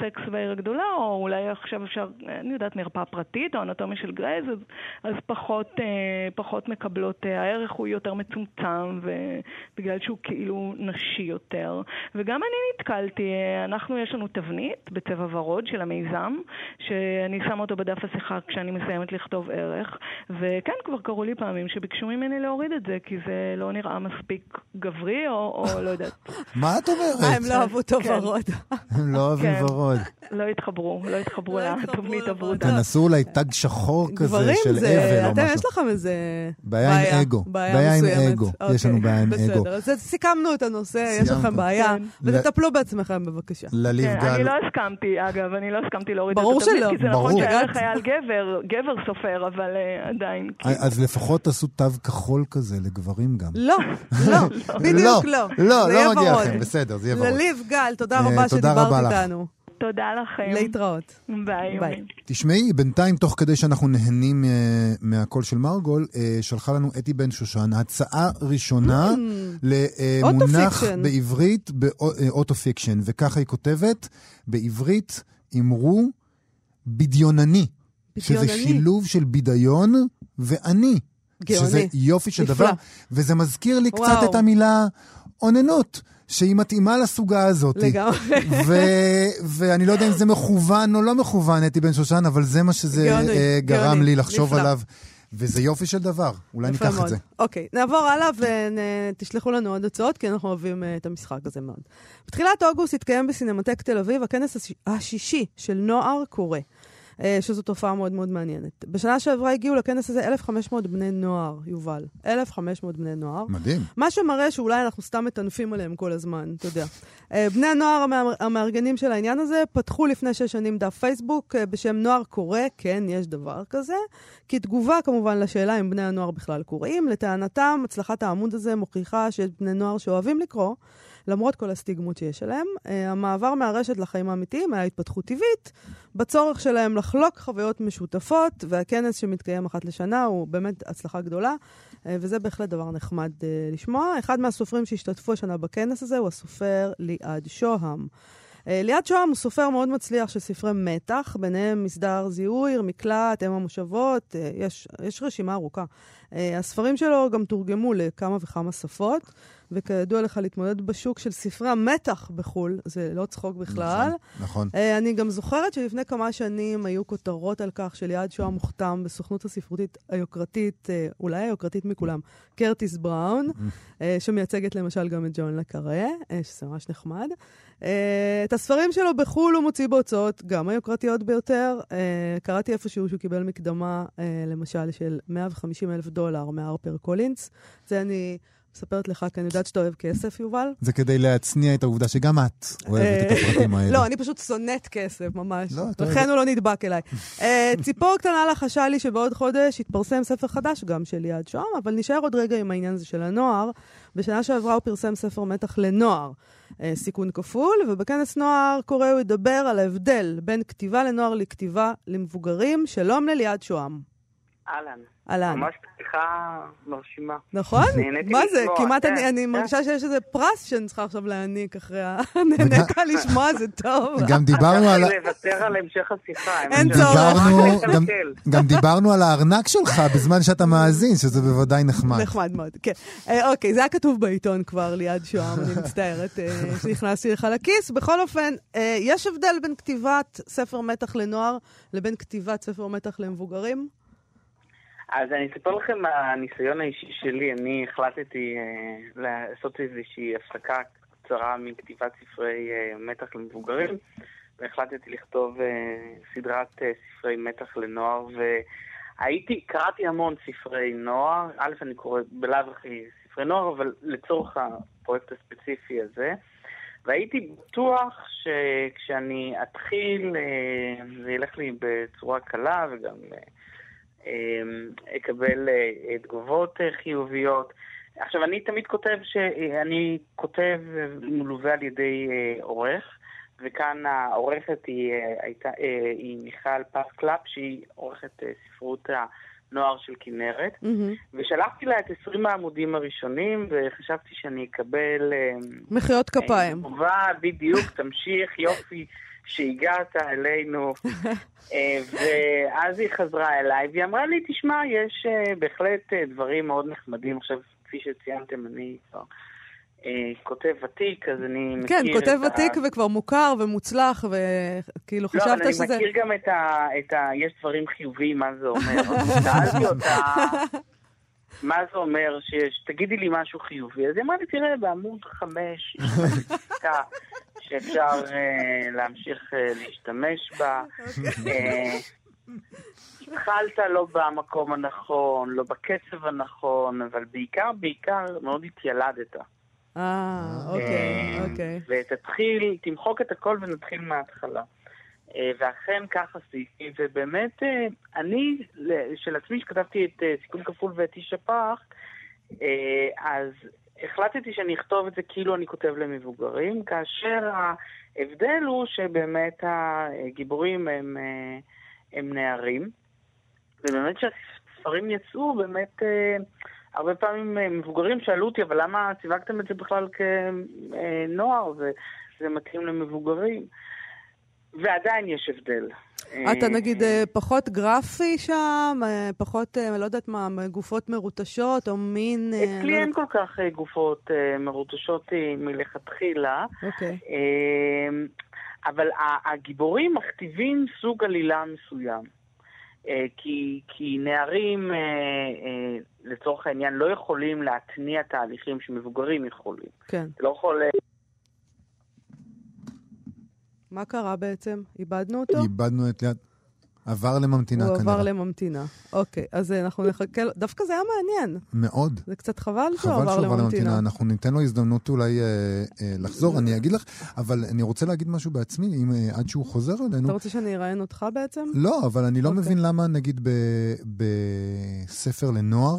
סקס בעיר הגדולה, או אולי עכשיו אפשר, אה, אני יודעת, מרפאה פרטית, או אנטומיה של גרייז, אז, אז פחות, אה, פחות מקבלות, אה, הערך הוא יותר מצומצם, ובגלל שהוא כאילו נשי יותר. וגם אני נתקלתי, אה, אנחנו, יש לנו תבנית בצבע ורוד של המיזם, שאני שמה אותו בדף השיחה כשאני מסיימת לכתוב ערך, וכן, כבר קרו לי פעמים שביקשו ממני להוריד את זה, כי זה לא נראה מספיק גברי, או, או לא יודעת, <laughs> מה את אה, אומרת? הם לא אהבו אותו כן. ורוד. הם <laughs> לא אוהבים כן. ורוד. לא התחברו, לא התחברו לא לתבנית לוועדה. הוורודה. תנסו אולי תג שחור כזה של זה... אבל או אתם, משהו. יש לכם איזה... בעיה עם אגו. בעיה עם. אגו. אוקיי, יש לנו בעיה עם בסדר, אגו. אז סיכמנו את הנושא, יש. לכם בעיה, כן. ותטפלו בעצמכם בבקשה. לליב כן, גל. אני לא הסכמתי, אגב, אני לא הסכמתי להוריד ברור את התבנית, שלא. כי זה ברור. נכון שהערך הגעת. היה על גבר, גבר סופר, אבל אה, עדיין. כאילו. אז לפחות תעשו תו כחול כזה לגברים גם. לא, לא, <laughs> בדיוק לא. לא, לא מגיע. לכם, בסדר, זה יהיה ורוד. לליב גל, תודה אה, תודה רבה שדיברת לך. איתנו. תודה לכם. להתראות. ביי. ביי. תשמעי, בינתיים, תוך כדי שאנחנו נהנים אה, מהקול של מרגול, אה, שלחה לנו אתי בן שושן הצעה ראשונה למונח autofiction. בעברית ב autofiction, וככה היא כותבת, בעברית אמרו בדיונני, שזה. שילוב של בדיון ואני. גאוני. שזה יופי של נפלא. דבר, וזה מזכיר לי קצת וואו. את המילה אוננות, שהיא מתאימה לסוגה הזאת. לגמרי. ו- ואני לא יודע אם זה מכוון או לא מכוון, אתי בן שושן, אבל זה מה שזה גאוני, אה, גרם גאוני, לי לחשוב נפלא. עליו. וזה יופי של דבר, אולי ניקח מאוד. את זה. אוקיי, נעבור הלאה ותשלחו לנו עוד הצעות, כי אנחנו אוהבים אה, את המשחק הזה מאוד. בתחילת אוגוסט התקיים בסינמטק תל אביב הכנס הש- השישי של נוער קורא. אה, שזו תופעה מאוד מאוד מעניינת. בשנה שעברה הגיעו לכנס הזה 1,500 בני נוער, יובל. 1,500 בני נוער. מדהים. מה שמראה שאולי אנחנו סתם מטנפים עליהם כל הזמן, אתה יודע. אה, בני הנוער המאר- המארגנים של העניין הזה פתחו לפני שש שנים דף פייסבוק אה, בשם נוער קורא, כן, יש דבר כזה, כתגובה כמובן לשאלה אם בני הנוער בכלל קוראים. לטענתם, הצלחת העמוד הזה מוכיחה שיש בני נוער שאוהבים לקרוא, למרות כל הסטיגמות שיש עליהם. אה, המעבר מהרשת לחיים האמיתיים היה התפתחות טבעית, בצורך שלהם לחלוק חוויות משותפות, והכנס שמתקיים אחת לשנה הוא באמת הצלחה גדולה. אה, וזה בהחלט דבר נחמד אה, לשמוע. אחד מהסופרים שהשתתפו השנה בכנס הזה הוא הסופר ליעד שוהם. אה, ליעד שוהם הוא סופר מאוד מצליח של ספרי מתח, ביניהם מסדר זיהוי, מקלט, אם המושבות, אה, יש, יש רשימה ארוכה. אה, הספרים שלו גם תורגמו לכמה וכמה שפות, וכידוע לך, להתמודד בשוק של ספרי המתח בחו"ל, זה לא צחוק בכלל. נכון. אה, אני גם זוכרת שלפני כמה שנים היו כותרות על כך שליעד שוהם מוכתם בסוכנות הספרותית היוקרתית, אולי היוקרתית מכולם, קרטיס בראון, אה, שמייצגת למשל גם את ג'ון לקארה, שזה ממש נחמד. אה, את הספרים שלו בחו"ל הוא מוציא בהוצאות גם היוקרתיות ביותר. אה, קראתי איפשהו שהוא קיבל מקדמה, אה, למשל, של 150 אלף דולר מהרפר קולינס. זה אני מספרת לך, כי אני יודעת שאתה אוהב כסף, יובל. זה כדי להצניע את העובדה שגם את אוהבת את הפרטים האלה. לא, אני פשוט שונאת כסף, ממש. לא, לכן הוא לא נדבק אליי. ציפור קטנה לחשה לי שבעוד חודש יתפרסם ספר חדש, גם של ליעד שוהם, אבל נשאר עוד רגע עם העניין הזה של הנוער. בשנה שעברה הוא פרסם ספר מתח לנוער, אה, סיכון כפול, ובכנס נוער קורא הוא ידבר על ההבדל בין כתיבה לנוער לכתיבה למבוגרים. שלום לליעד שוהם. אהלן. אהלן. ממש פתיחה מרשימה. נכון? מה זה? לשמוע, כמעט כן, אני, אני כן. מרגישה שיש איזה פרס שאני צריכה עכשיו להעניק אחרי ה... <laughs> נהנית <laughs> לשמוע, זה טוב. גם דיברנו על... אני לוותר על המשך השיחה. אין צורך. גם דיברנו על הארנק שלך בזמן שאתה מאזין, שזה בוודאי נחמד. נחמד מאוד, כן. אה, אוקיי, זה היה כתוב בעיתון כבר ליד שוהם, אני מצטערת אה, <laughs> שנכנסתי לך לכיס. בכל אופן, אה, יש הבדל בין כתיבת ספר מתח לנוער לבין כתיבת ספר מתח למבוגרים? אז אני אספר לכם מהניסיון האישי שלי. אני החלטתי אה, לעשות איזושהי הפסקה קצרה מכתיבת ספרי אה, מתח למבוגרים, והחלטתי לכתוב אה, סדרת אה, ספרי מתח לנוער, והייתי, קראתי המון ספרי נוער. א', אני קורא בלאו הכי ספרי נוער, אבל לצורך הפרויקט הספציפי הזה. והייתי בטוח שכשאני אתחיל, אה, זה ילך לי בצורה קלה וגם אה, אקבל אה, תגובות אה, חיוביות. עכשיו, אני תמיד כותב שאני כותב מלווה על ידי אה, עורך, וכאן העורכת היא, אה, הייתה, אה, היא מיכל פז קלפ, שהיא עורכת אה, ספרות הנוער של כנרת, מהמם. ושלחתי לה את 20 העמודים הראשונים, וחשבתי שאני אקבל... אה, מחיאות כפיים. טובה, בדיוק, תמשיך, יופי שהגעת אלינו. אה, ואז היא חזרה אליי, והיא אמרה לי, תשמע, יש אה, בהחלט אה, דברים מאוד נחמדים. עכשיו, כפי שציינתם, אני כבר כותב ותיק, אז אני מכיר כן, כותב ה- ותיק וכבר מוכר ומוצלח, וכאילו לא, חשבת אבל אני שזה... מכיר גם את ה... את ה... יש דברים חיוביים, מה זה אומר. אז <laughs> שאלתי אותה, <laughs> מה זה אומר שיש... תגידי לי משהו חיובי. אז היא אמרה לי, תראה, בעמוד חמש, <laughs> יש פסקה שאפשר אה, להמשיך אה, להשתמש בה. אה, התחלת לא במקום הנכון, לא בקצב הנכון, אבל בעיקר, בעיקר מאוד התיילדת. אה, אוקיי, אוקיי. ותתחיל, תמחוק את הכל ונתחיל מההתחלה. ואכן כך עשיתי, ובאמת, אני, של עצמי, שכתבתי את סיכון כפול ואת איש הפח, אז החלטתי שאני אכתוב את זה כאילו אני כותב למבוגרים, כאשר ההבדל הוא שבאמת הגיבורים הם, אה, הם נערים, ובאמת כשהספרים יצאו, באמת... אה, הרבה פעמים אה, מבוגרים שאלו אותי, אבל למה סיווגתם את זה בכלל כנוער? זה, זה מתאים למבוגרים. ועדיין יש הבדל. אתה אה, נגיד אה, פחות גרפי שם, אה, פחות, לא יודעת מה, גופות מרוטשות, או מין... אצלי לא אין כל כך גופות מרוטשות מלכתחילה, אוקיי. אבל הגיבורים מכתיבים סוג עלילה מסוים. כי, כי נערים, לצורך העניין, לא יכולים להתניע תהליכים שמבוגרים יכולים. כן. אתה לא יכול... מה קרה בעצם? איבדנו אותו? איבדנו את ליד... עבר לממתינה הוא כנראה. עבר לממתינה. אוקיי, אז אה, אנחנו נחכה לו. דווקא זה היה מעניין. מאוד. זה קצת חבל שהוא חבל עבר שהוא עבר לממתינה. לממתינה. אנחנו ניתן לו הזדמנות אולי אה, אה, לחזור. אני אגיד לך, אבל אני רוצה להגיד משהו בעצמי, אם אה, עד שהוא חוזר אלינו. אתה רוצה שאני אראיין אותך בעצם? לא, אבל אני לא אוקיי. מבין למה, נגיד, בספר לנוער,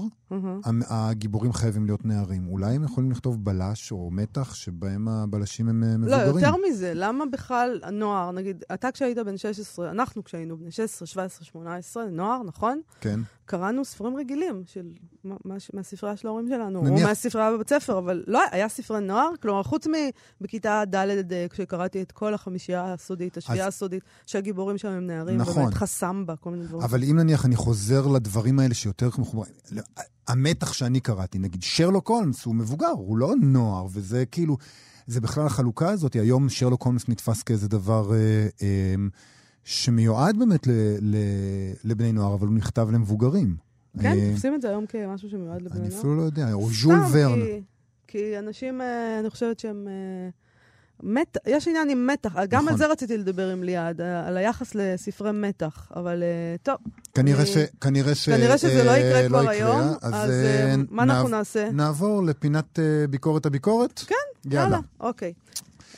הגיבורים חייבים להיות נערים. אולי הם יכולים לכתוב בלש או מתח שבהם הבלשים הם אה, לא, מבוגרים. יותר מזה, למה בכלל הנוער, נגיד, אתה כשהיית בן 16, אנחנו כשהיינו בני 16, 17, 18, נוער, נכון? כן. קראנו ספרים רגילים של מה, מה, מהספרייה של ההורים שלנו, או נניח- מהספרייה בבית ספר, אבל לא, היה ספרי נוער, כלומר, חוץ מבכיתה ד', אה, כשקראתי את כל החמישייה הסודית, השביעייה אז- הסודית, שהגיבורים שם הם נערים, נכון. באמת חסמבה, כל מיני דברים. אבל אם נניח אני חוזר לדברים האלה שיותר מחוברים, לא, המתח שאני קראתי, נגיד שרלוק הולמס הוא מבוגר, הוא לא נוער, וזה כאילו, זה בכלל החלוקה הזאת, היום שרלוק הולמס נתפס כאיזה דבר אה, אה, שמיועד באמת ל, ל, לבני נוער, אבל הוא נכתב למבוגרים. כן, אה, תופסים את זה היום כמשהו שמיועד לבני אני נוער. אפילו לא יודע, או ז'ול ורן. כי- אנשים, אה, אני חושבת שהם... אה, מת, יש עניין עם מתח, גם נכון. על זה רציתי לדבר עם ליעד, על היחס לספרי מתח, אבל טוב, כנראה, אני- ש, כנראה, ש, כנראה שזה לא יקרה כבר יקרה, היום, אז אז מה אנחנו נעב- נעשה? נעבור לפינת ביקורת הביקורת? כן, יאללה. יאללה, אוקיי.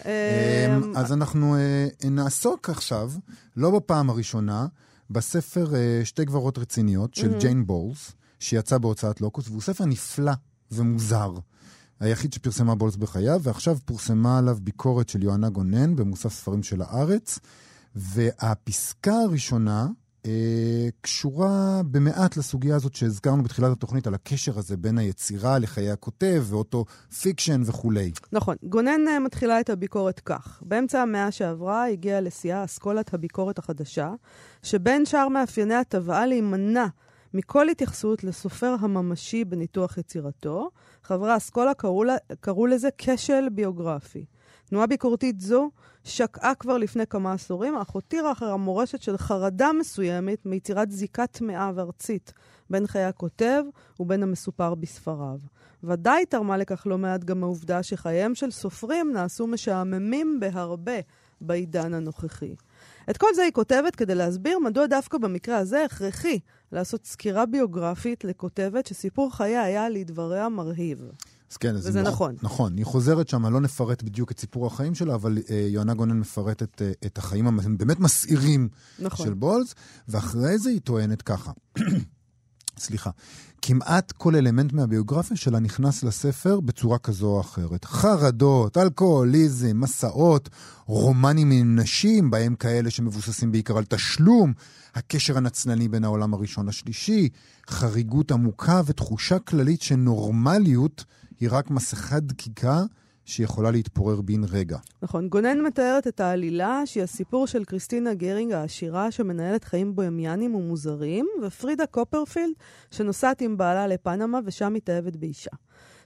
אה, אמ, אז אנחנו אה, נעסוק עכשיו, לא בפעם הראשונה, בספר אה, שתי גברות רציניות של ג'יין בולס, שיצא בהוצאת לוקוס, והוא ספר נפלא ומוזר. היחיד שפרסמה בולס בחייו, ועכשיו פורסמה עליו ביקורת של יוהנה גונן במוסף ספרים של הארץ, והפסקה הראשונה קשורה במעט לסוגיה הזאת שהזכרנו בתחילת התוכנית, על הקשר הזה בין היצירה לחיי הכותב ו autofiction וכולי. נכון. גונן אה, מתחילה את הביקורת כך: באמצע המאה שעברה הגיעה לשיאה אסכולת הביקורת החדשה, שבין שאר מאפייני הטבעה להימנע מכל התייחסות לסופר הממשי בניתוח יצירתו. חברי האסכולה קראו, קראו לזה כשל ביוגרפי. תנועה ביקורתית זו שקעה כבר לפני כמה עשורים, אך הותירה אחר המורשת של חרדה מסוימת מיצירת זיקה טמאה וארצית בין חיי הכותב ובין המסופר בספריו. ודאי תרמה לכך לא מעט גם העובדה שחייהם של סופרים נעשו משעממים בהרבה בעידן הנוכחי. את כל זה היא כותבת כדי להסביר מדוע דווקא במקרה הזה הכרחי לעשות סקירה ביוגרפית לכותבת שסיפור חייה היה לדבריה מרהיב. אז כן, אז וזה היא- נכון. נכון, היא חוזרת שם, לא נפרט בדיוק את סיפור החיים שלה, אבל אה, יוהנה גונן מפרטת אה, את החיים הבאמת מסעירים נכון. של בולס, ואחרי זה היא טוענת ככה. <clears throat> סליחה. כמעט כל אלמנט מהביוגרפיה שלה נכנס לספר בצורה כזו או אחרת. חרדות, אלכוהוליזם, מסעות, רומנים עם נשים, בהם כאלה שמבוססים בעיקר על תשלום, הקשר הנצלני בין העולם הראשון לשלישי, חריגות עמוקה ותחושה כללית שנורמליות היא רק מסכת דקיקה שיכולה להתפורר בן רגע. נכון. גונן מתארת את העלילה, שהיא הסיפור של קריסטינה גרינג העשירה, שמנהלת חיים בוהמיאנים ומוזרים, ופרידה קופרפילד, שנוסעת עם בעלה לפנמה ושם מתאהבת באישה.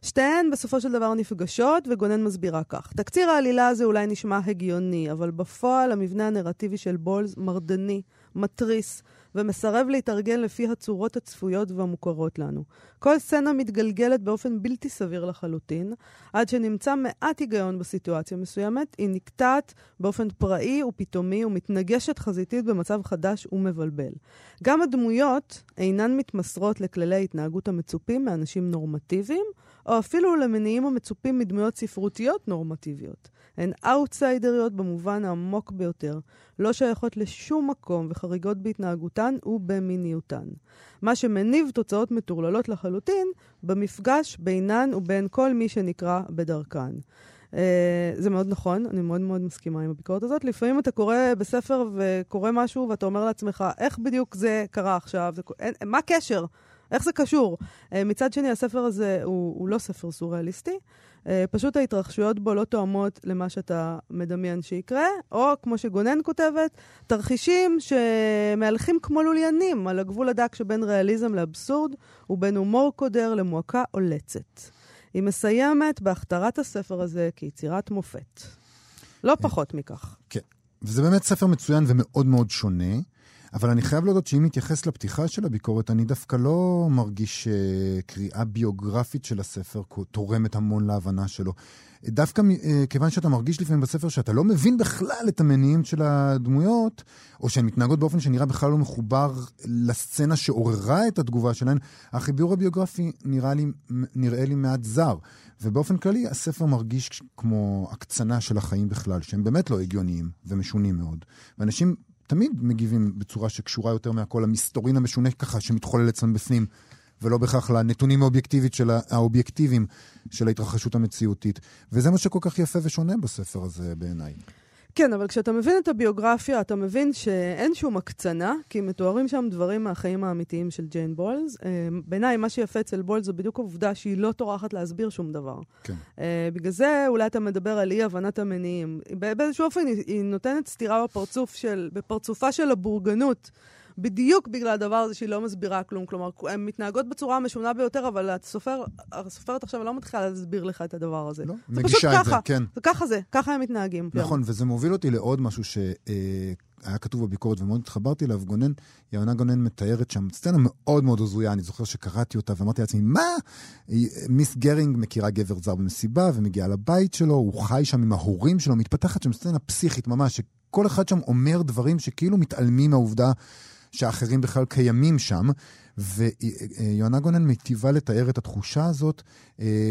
שתיהן בסופו של דבר נפגשות, וגונן מסבירה כך: תקציר העלילה הזה אולי נשמע הגיוני, אבל בפועל המבנה הנרטיבי של בולס מרדני, מתריס, ומסרב להתארגן לפי הצורות הצפויות והמוכרות לנו. כל סצנה מתגלגלת באופן בלתי סביר לחלוטין, עד שנמצא מעט היגיון בסיטואציה מסוימת, היא נקטעת באופן פראי ופתאומי ומתנגשת חזיתית במצב חדש ומבלבל. גם הדמויות אינן מתמסרות לכללי ההתנהגות המצופים מאנשים נורמטיביים, או אפילו למניעים המצופים מדמויות ספרותיות נורמטיביות. הן אאוטסיידריות במובן העמוק ביותר, לא שייכות לשום מקום וחריגות בהתנהגותן ובמיניותן. מה שמניב תוצאות מטורללות לחלוטין במפגש בינן ובין כל מי שנקרא בדרכן. Uh, זה מאוד נכון, אני מאוד מאוד מסכימה עם הביקורת הזאת. לפעמים אתה קורא בספר וקורא משהו ואתה אומר לעצמך, איך בדיוק זה קרה עכשיו? זה, אין, מה הקשר? איך זה קשור? Uh, מצד שני, הספר הזה הוא, הוא לא ספר סוריאליסטי. Uh, פשוט ההתרחשויות בו לא תואמות למה שאתה מדמיין שיקרה, או כמו שגונן כותבת, תרחישים שמהלכים כמו לוליינים על הגבול הדק שבין ריאליזם לאבסורד ובין הומור קודר למועקה עולצת. היא מסיימת בהכתרת הספר הזה כיצירת מופת. לא פחות מכך. כן. וזה באמת ספר מצוין ומאוד מאוד שונה, אבל אני חייב להודות שאם נתייחס לפתיחה של הביקורת, אני דווקא לא מרגיש uh, קריאה ביוגרפית של הספר תורמת המון להבנה שלו. דווקא uh, כיוון שאתה מרגיש לפעמים בספר שאתה לא מבין בכלל את המניעים של הדמויות, או שהן מתנהגות באופן שנראה בכלל לא מחובר לסצנה שעוררה את התגובה שלהן, החיבור הביוגרפי נראה לי, נראה לי מעט זר. ובאופן כללי, הספר מרגיש כמו הקצנה של החיים בכלל, שהם באמת לא הגיוניים ומשונים מאוד. ואנשים תמיד מגיבים בצורה שקשורה יותר מהכל למסתורין המשונה ככה שמתחולל אצלם בפנים, ולא בהכרח לנתונים של, האובייקטיביים של ההתרחשות המציאותית. וזה מה שכל כך יפה ושונה בספר הזה בעיניי. כן, אבל כשאתה מבין את הביוגרפיה, אתה מבין שאין שום הקצנה, כי מתוארים שם דברים מהחיים האמיתיים של ג'יין בולס. בעיניי, מה שיפה אצל בולס זו בדיוק העובדה שהיא לא טורחת להסביר שום דבר. כן. בגלל זה אולי אתה מדבר על אי-הבנת המניעים. באיזשהו אופן היא, היא נותנת סתירה בפרצוף של, בפרצופה של הבורגנות. בדיוק בגלל הדבר הזה שהיא לא מסבירה כלום. כלומר, הן מתנהגות בצורה המשונה ביותר, אבל הסופר, הסופרת עכשיו לא מתחילה להסביר לך את הדבר הזה. לא, זה פשוט ככה. זה, כן. זה ככה זה, ככה הם מתנהגים. נכון, וזה מוביל אותי לעוד משהו שהיה כתוב בביקורת ומאוד התחברתי אליו. גונן, יונה גונן מתארת שם סצנה מאוד מאוד הזויה, אני זוכר שקראתי אותה ואמרתי לעצמי, מה? מיס גרינג מכירה גבר זר במסיבה ומגיעה לבית שלו, הוא חי שם עם ההורים שלו, מתפתחת שם סצנה פסיכית ממש, שכל אחד שם אומר דברים שכאילו מתעלמים מהעובדה שאחרים בכלל קיימים שם, ויונה גונן מיטיבה לתאר את התחושה הזאת,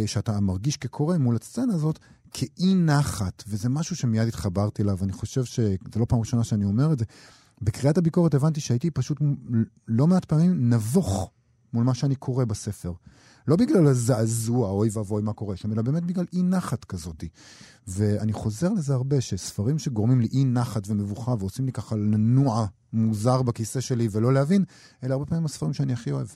שאתה מרגיש כקורא מול הסצנה הזאת, כאי נחת, וזה משהו שמיד התחברתי אליו, אני חושב שזה לא פעם ראשונה שאני אומר את זה. בקריאת הביקורת הבנתי שהייתי פשוט לא מעט פעמים נבוך מול מה שאני קורא בספר. לא בגלל הזעזוע, אוי ואבוי מה קורה שם, אלא באמת בגלל אי נחת כזאת. ואני חוזר לזה הרבה, שספרים שגורמים לי אי נחת ומבוכה ועושים לי ככה לנוע מוזר בכיסא שלי ולא להבין, אלה הרבה פעמים הספרים שאני הכי אוהב.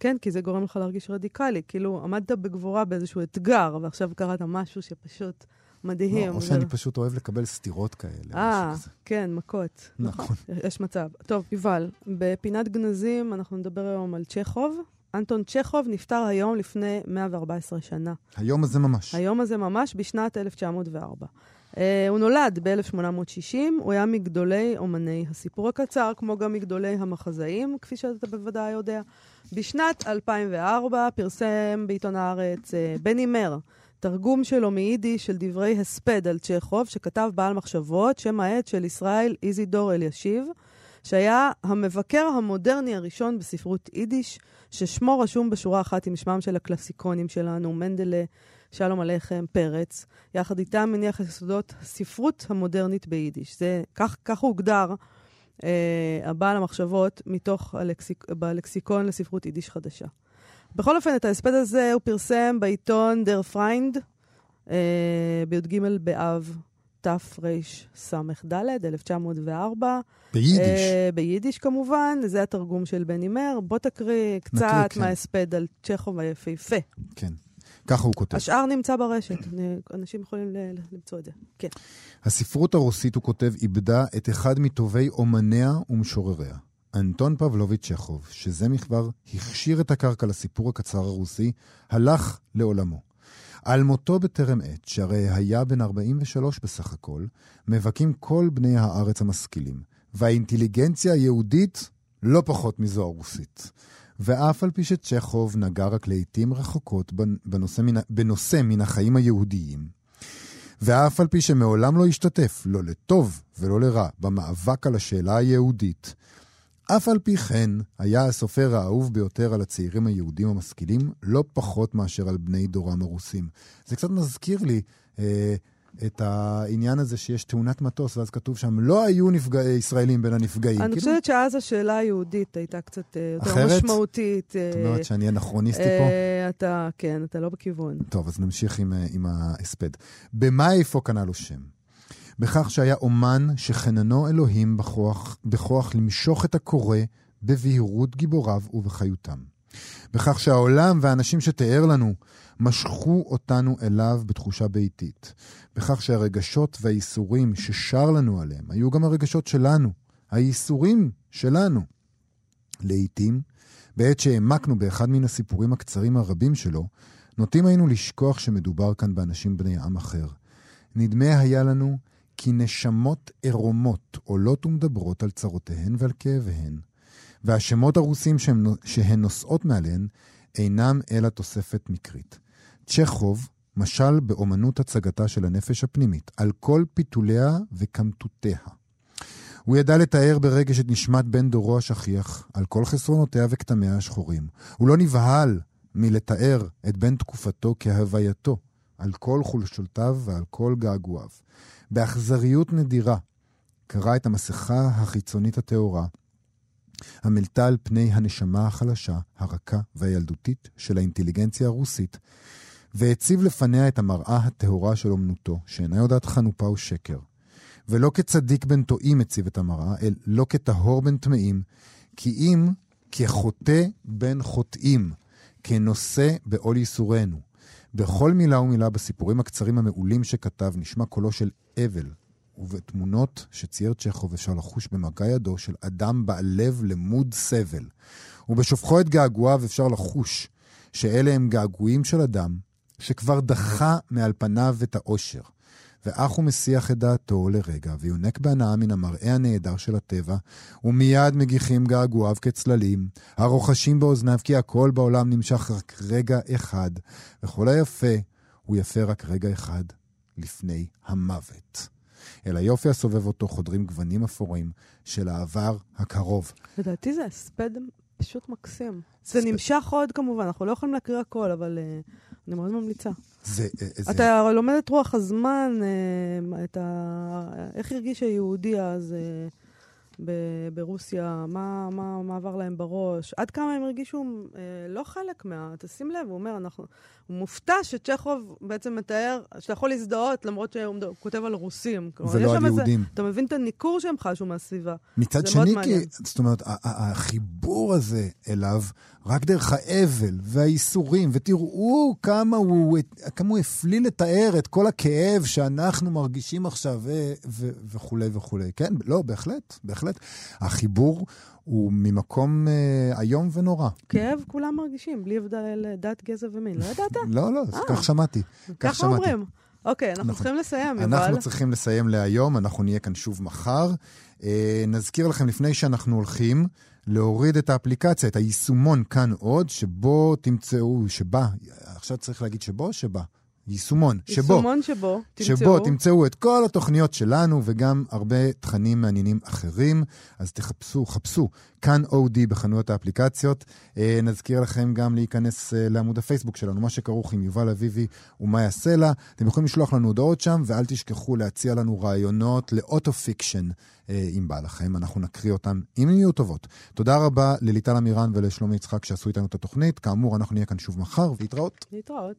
כן, כי זה גורם לך להרגיש רדיקלי. כאילו, עמדת בגבורה באיזשהו אתגר, ועכשיו קראת משהו שפשוט מדהים. לא, או שאני פשוט אוהב לקבל סתירות כאלה. אה, כן, מכות. נכון. יש מצב. טוב, יובל, בפינת גנזים אנחנו נדבר היום על צ'כוב. אנטון צ'כוב נפטר היום לפני 114 שנה. היום הזה ממש. היום הזה ממש, בשנת 1904. Uh, הוא נולד ב-1860, הוא היה מגדולי אומני הסיפור הקצר, כמו גם מגדולי המחזאים, כפי שאתה בוודאי יודע. בשנת 2004 פרסם בעיתון הארץ uh, בני מר, תרגום שלו מיידיש של דברי הספד על צ'כוב, שכתב בעל מחשבות, שם העט של ישראל איזידור אלישיב, שהיה המבקר המודרני הראשון בספרות יידיש, ששמו רשום בשורה אחת עם שמם של הקלאסיקונים שלנו, מנדלה, שלום עליכם, פרץ. יחד איתם מניח יסודות הספרות המודרנית ביידיש. זה, כך, כך הוא הוגדר אה, הבעל המחשבות מתוך הלקסיק, בלקסיקון לספרות יידיש חדשה. בכל אופן, את ההספד הזה הוא פרסם בעיתון דר פריינד אה, בי"ג באב תרס"ד, 1904. ביידיש. אה, ביידיש כמובן, זה התרגום של בני מר. בוא תקריא קצת כן. מההספד על צ'כוב היפהפה. כן. ככה הוא כותב. השאר נמצא ברשת, אנשים יכולים למצוא את זה. כן. הספרות הרוסית, הוא כותב, איבדה את אחד מטובי אומניה ומשורריה. אנטון פבלוביץ' צ'כוב, שזה מכבר הכשיר את הקרקע לסיפור הקצר הרוסי, הלך לעולמו. על מותו בטרם עת, שהרי היה בן 43 בסך הכל, מבכים כל בני הארץ המשכילים, והאינטליגנציה היהודית לא פחות מזו הרוסית. ואף על פי שצ'כוב נגע רק לעיתים רחוקות בנושא מן, בנושא מן החיים היהודיים, ואף על פי שמעולם לא השתתף, לא לטוב ולא לרע, במאבק על השאלה היהודית, אף על פי כן היה הסופר האהוב ביותר על הצעירים היהודים המשכילים, לא פחות מאשר על בני דורם הרוסים. זה קצת מזכיר לי אה, את העניין הזה שיש תאונת מטוס, ואז כתוב שם, לא היו נפגע... ישראלים בין הנפגעים. אני כאילו, חושבת שאז השאלה היהודית הייתה קצת אה, יותר אחרת? משמעותית. את אומרת שאני אנכרוניסטי פה? אה, אתה, כן, אתה לא בכיוון. טוב, אז נמשיך עם, אה, עם ההספד. במה איפה קנה לו שם? בכך שהיה אומן שחננו אלוהים בכוח, בכוח למשוך את הקורא בבהירות גיבוריו ובחיותם. בכך שהעולם והאנשים שתיאר לנו משכו אותנו אליו בתחושה ביתית. בכך שהרגשות והייסורים ששר לנו עליהם היו גם הרגשות שלנו, הייסורים שלנו. לעתים, בעת שהעמקנו באחד מן הסיפורים הקצרים הרבים שלו, נוטים היינו לשכוח שמדובר כאן באנשים בני עם אחר. נדמה היה לנו כי נשמות עירומות עולות ומדברות על צרותיהן ועל כאביהן, והשמות הרוסים שהן, שהן נושאות מעליהן אינם אלא תוספת מקרית. צ'כוב משל באומנות הצגתה של הנפש הפנימית, על כל פיתוליה וקמטותיה. הוא ידע לתאר ברגש את נשמת בן דורו השכיח, על כל חסרונותיה וכתמיה השחורים. הוא לא נבהל מלתאר את בן תקופתו כהווייתו, על כל חולשותיו ועל כל געגועיו. באכזריות נדירה קרע את המסכה החיצונית הטהורה, המלטה על פני הנשמה החלשה, הרכה והילדותית של האינטליגנציה הרוסית, והציב לפניה את המראה הטהורה של אומנותו, שאינה יודעת חנופה ושקר. ולא כצדיק בן טועים הציב את המראה, אלא לא כטהור בן טמאים, כי אם כחוטא בן חוטאים, כנושא בעול ייסורנו. בכל מילה ומילה בסיפורים הקצרים המעולים שכתב נשמע קולו של אבל, ובתמונות שצייר צ'כוב אפשר לחוש במגע ידו של אדם בעל לב למוד סבל. ובשופכו את געגועיו אפשר לחוש שאלה הם געגועים של אדם שכבר דחה מעל פניו את האושר. ואך הוא מסיח את דעתו לרגע, ויונק בהנאה מן המראה הנהדר של הטבע, ומיד מגיחים געגועיו כצללים, הרוחשים באוזניו כי הכל בעולם נמשך רק רגע אחד, וכל היפה הוא יפה רק רגע אחד לפני המוות. אל היופי הסובב אותו חודרים גוונים אפורים של העבר הקרוב. לדעתי זה הספד פשוט מקסים. זה נמשך עוד כמובן, אנחנו לא יכולים להקריא הכל, אבל uh, אני מאוד ממליצה. זה, אה, זה... אתה לומד את רוח הזמן, uh, את ה... איך הרגיש היהודי אז ב- ברוסיה, מה, מה, מה עבר להם בראש, עד כמה הם הרגישו uh, לא חלק מה... תשים לב, הוא אומר, אנחנו... הוא מופתע שצ'כוב בעצם מתאר, שאתה יכול להזדהות למרות שהוא כותב על רוסים. ולא על איזה- יהודים. אתה מבין את הניכור שהם חשו מהסביבה. מצד שני. כי, זאת אומרת, החיבור הזה אליו, רק דרך האבל והייסורים, ותראו כמה הוא, כמה הוא הפליא לתאר את כל הכאב שאנחנו מרגישים עכשיו, ו- ו- וכולי וכולי. כן, לא, בהחלט, בהחלט. בהחלט. החיבור הוא ממקום אה, איום ונורא. כאב כולם מרגישים, בלי הבדל דת, גזע ומין. לא ידעת? לא, לא, אה. כך שמעתי. כך. אומרים. אוקיי, אנחנו נכון. צריכים לסיים, יובל. אנחנו צריכים לסיים להיום, אנחנו נהיה כאן שוב מחר. אה, נזכיר לכם לפני שאנחנו הולכים, להוריד את האפליקציה, את היישומון כאן עוד, שבו תמצאו, שבה, עכשיו צריך להגיד שבו או שבה? יישומון, שבו. יישומון שבו, תמצאו. שבו תמצאו את כל התוכניות שלנו וגם הרבה תכנים מעניינים אחרים. אז תחפשו, חפשו כאן אודי בחנויות האפליקציות. אה, נזכיר לכם גם להיכנס אה, לעמוד הפייסבוק שלנו, מה שכרוך עם יובל אביבי ומאיה סלע. אתם יכולים לשלוח לנו הודעות שם, ואל תשכחו להציע לנו רעיונות ל autofiction, אה, אם בא לכם. אנחנו נקריא אותם, אם יהיו טובות. תודה רבה לליטל אמירן ולשלומי יצחק שעשו איתנו את התוכנית. כאמור, אנחנו נהיה כאן שוב מחר, והתראות. להתראות.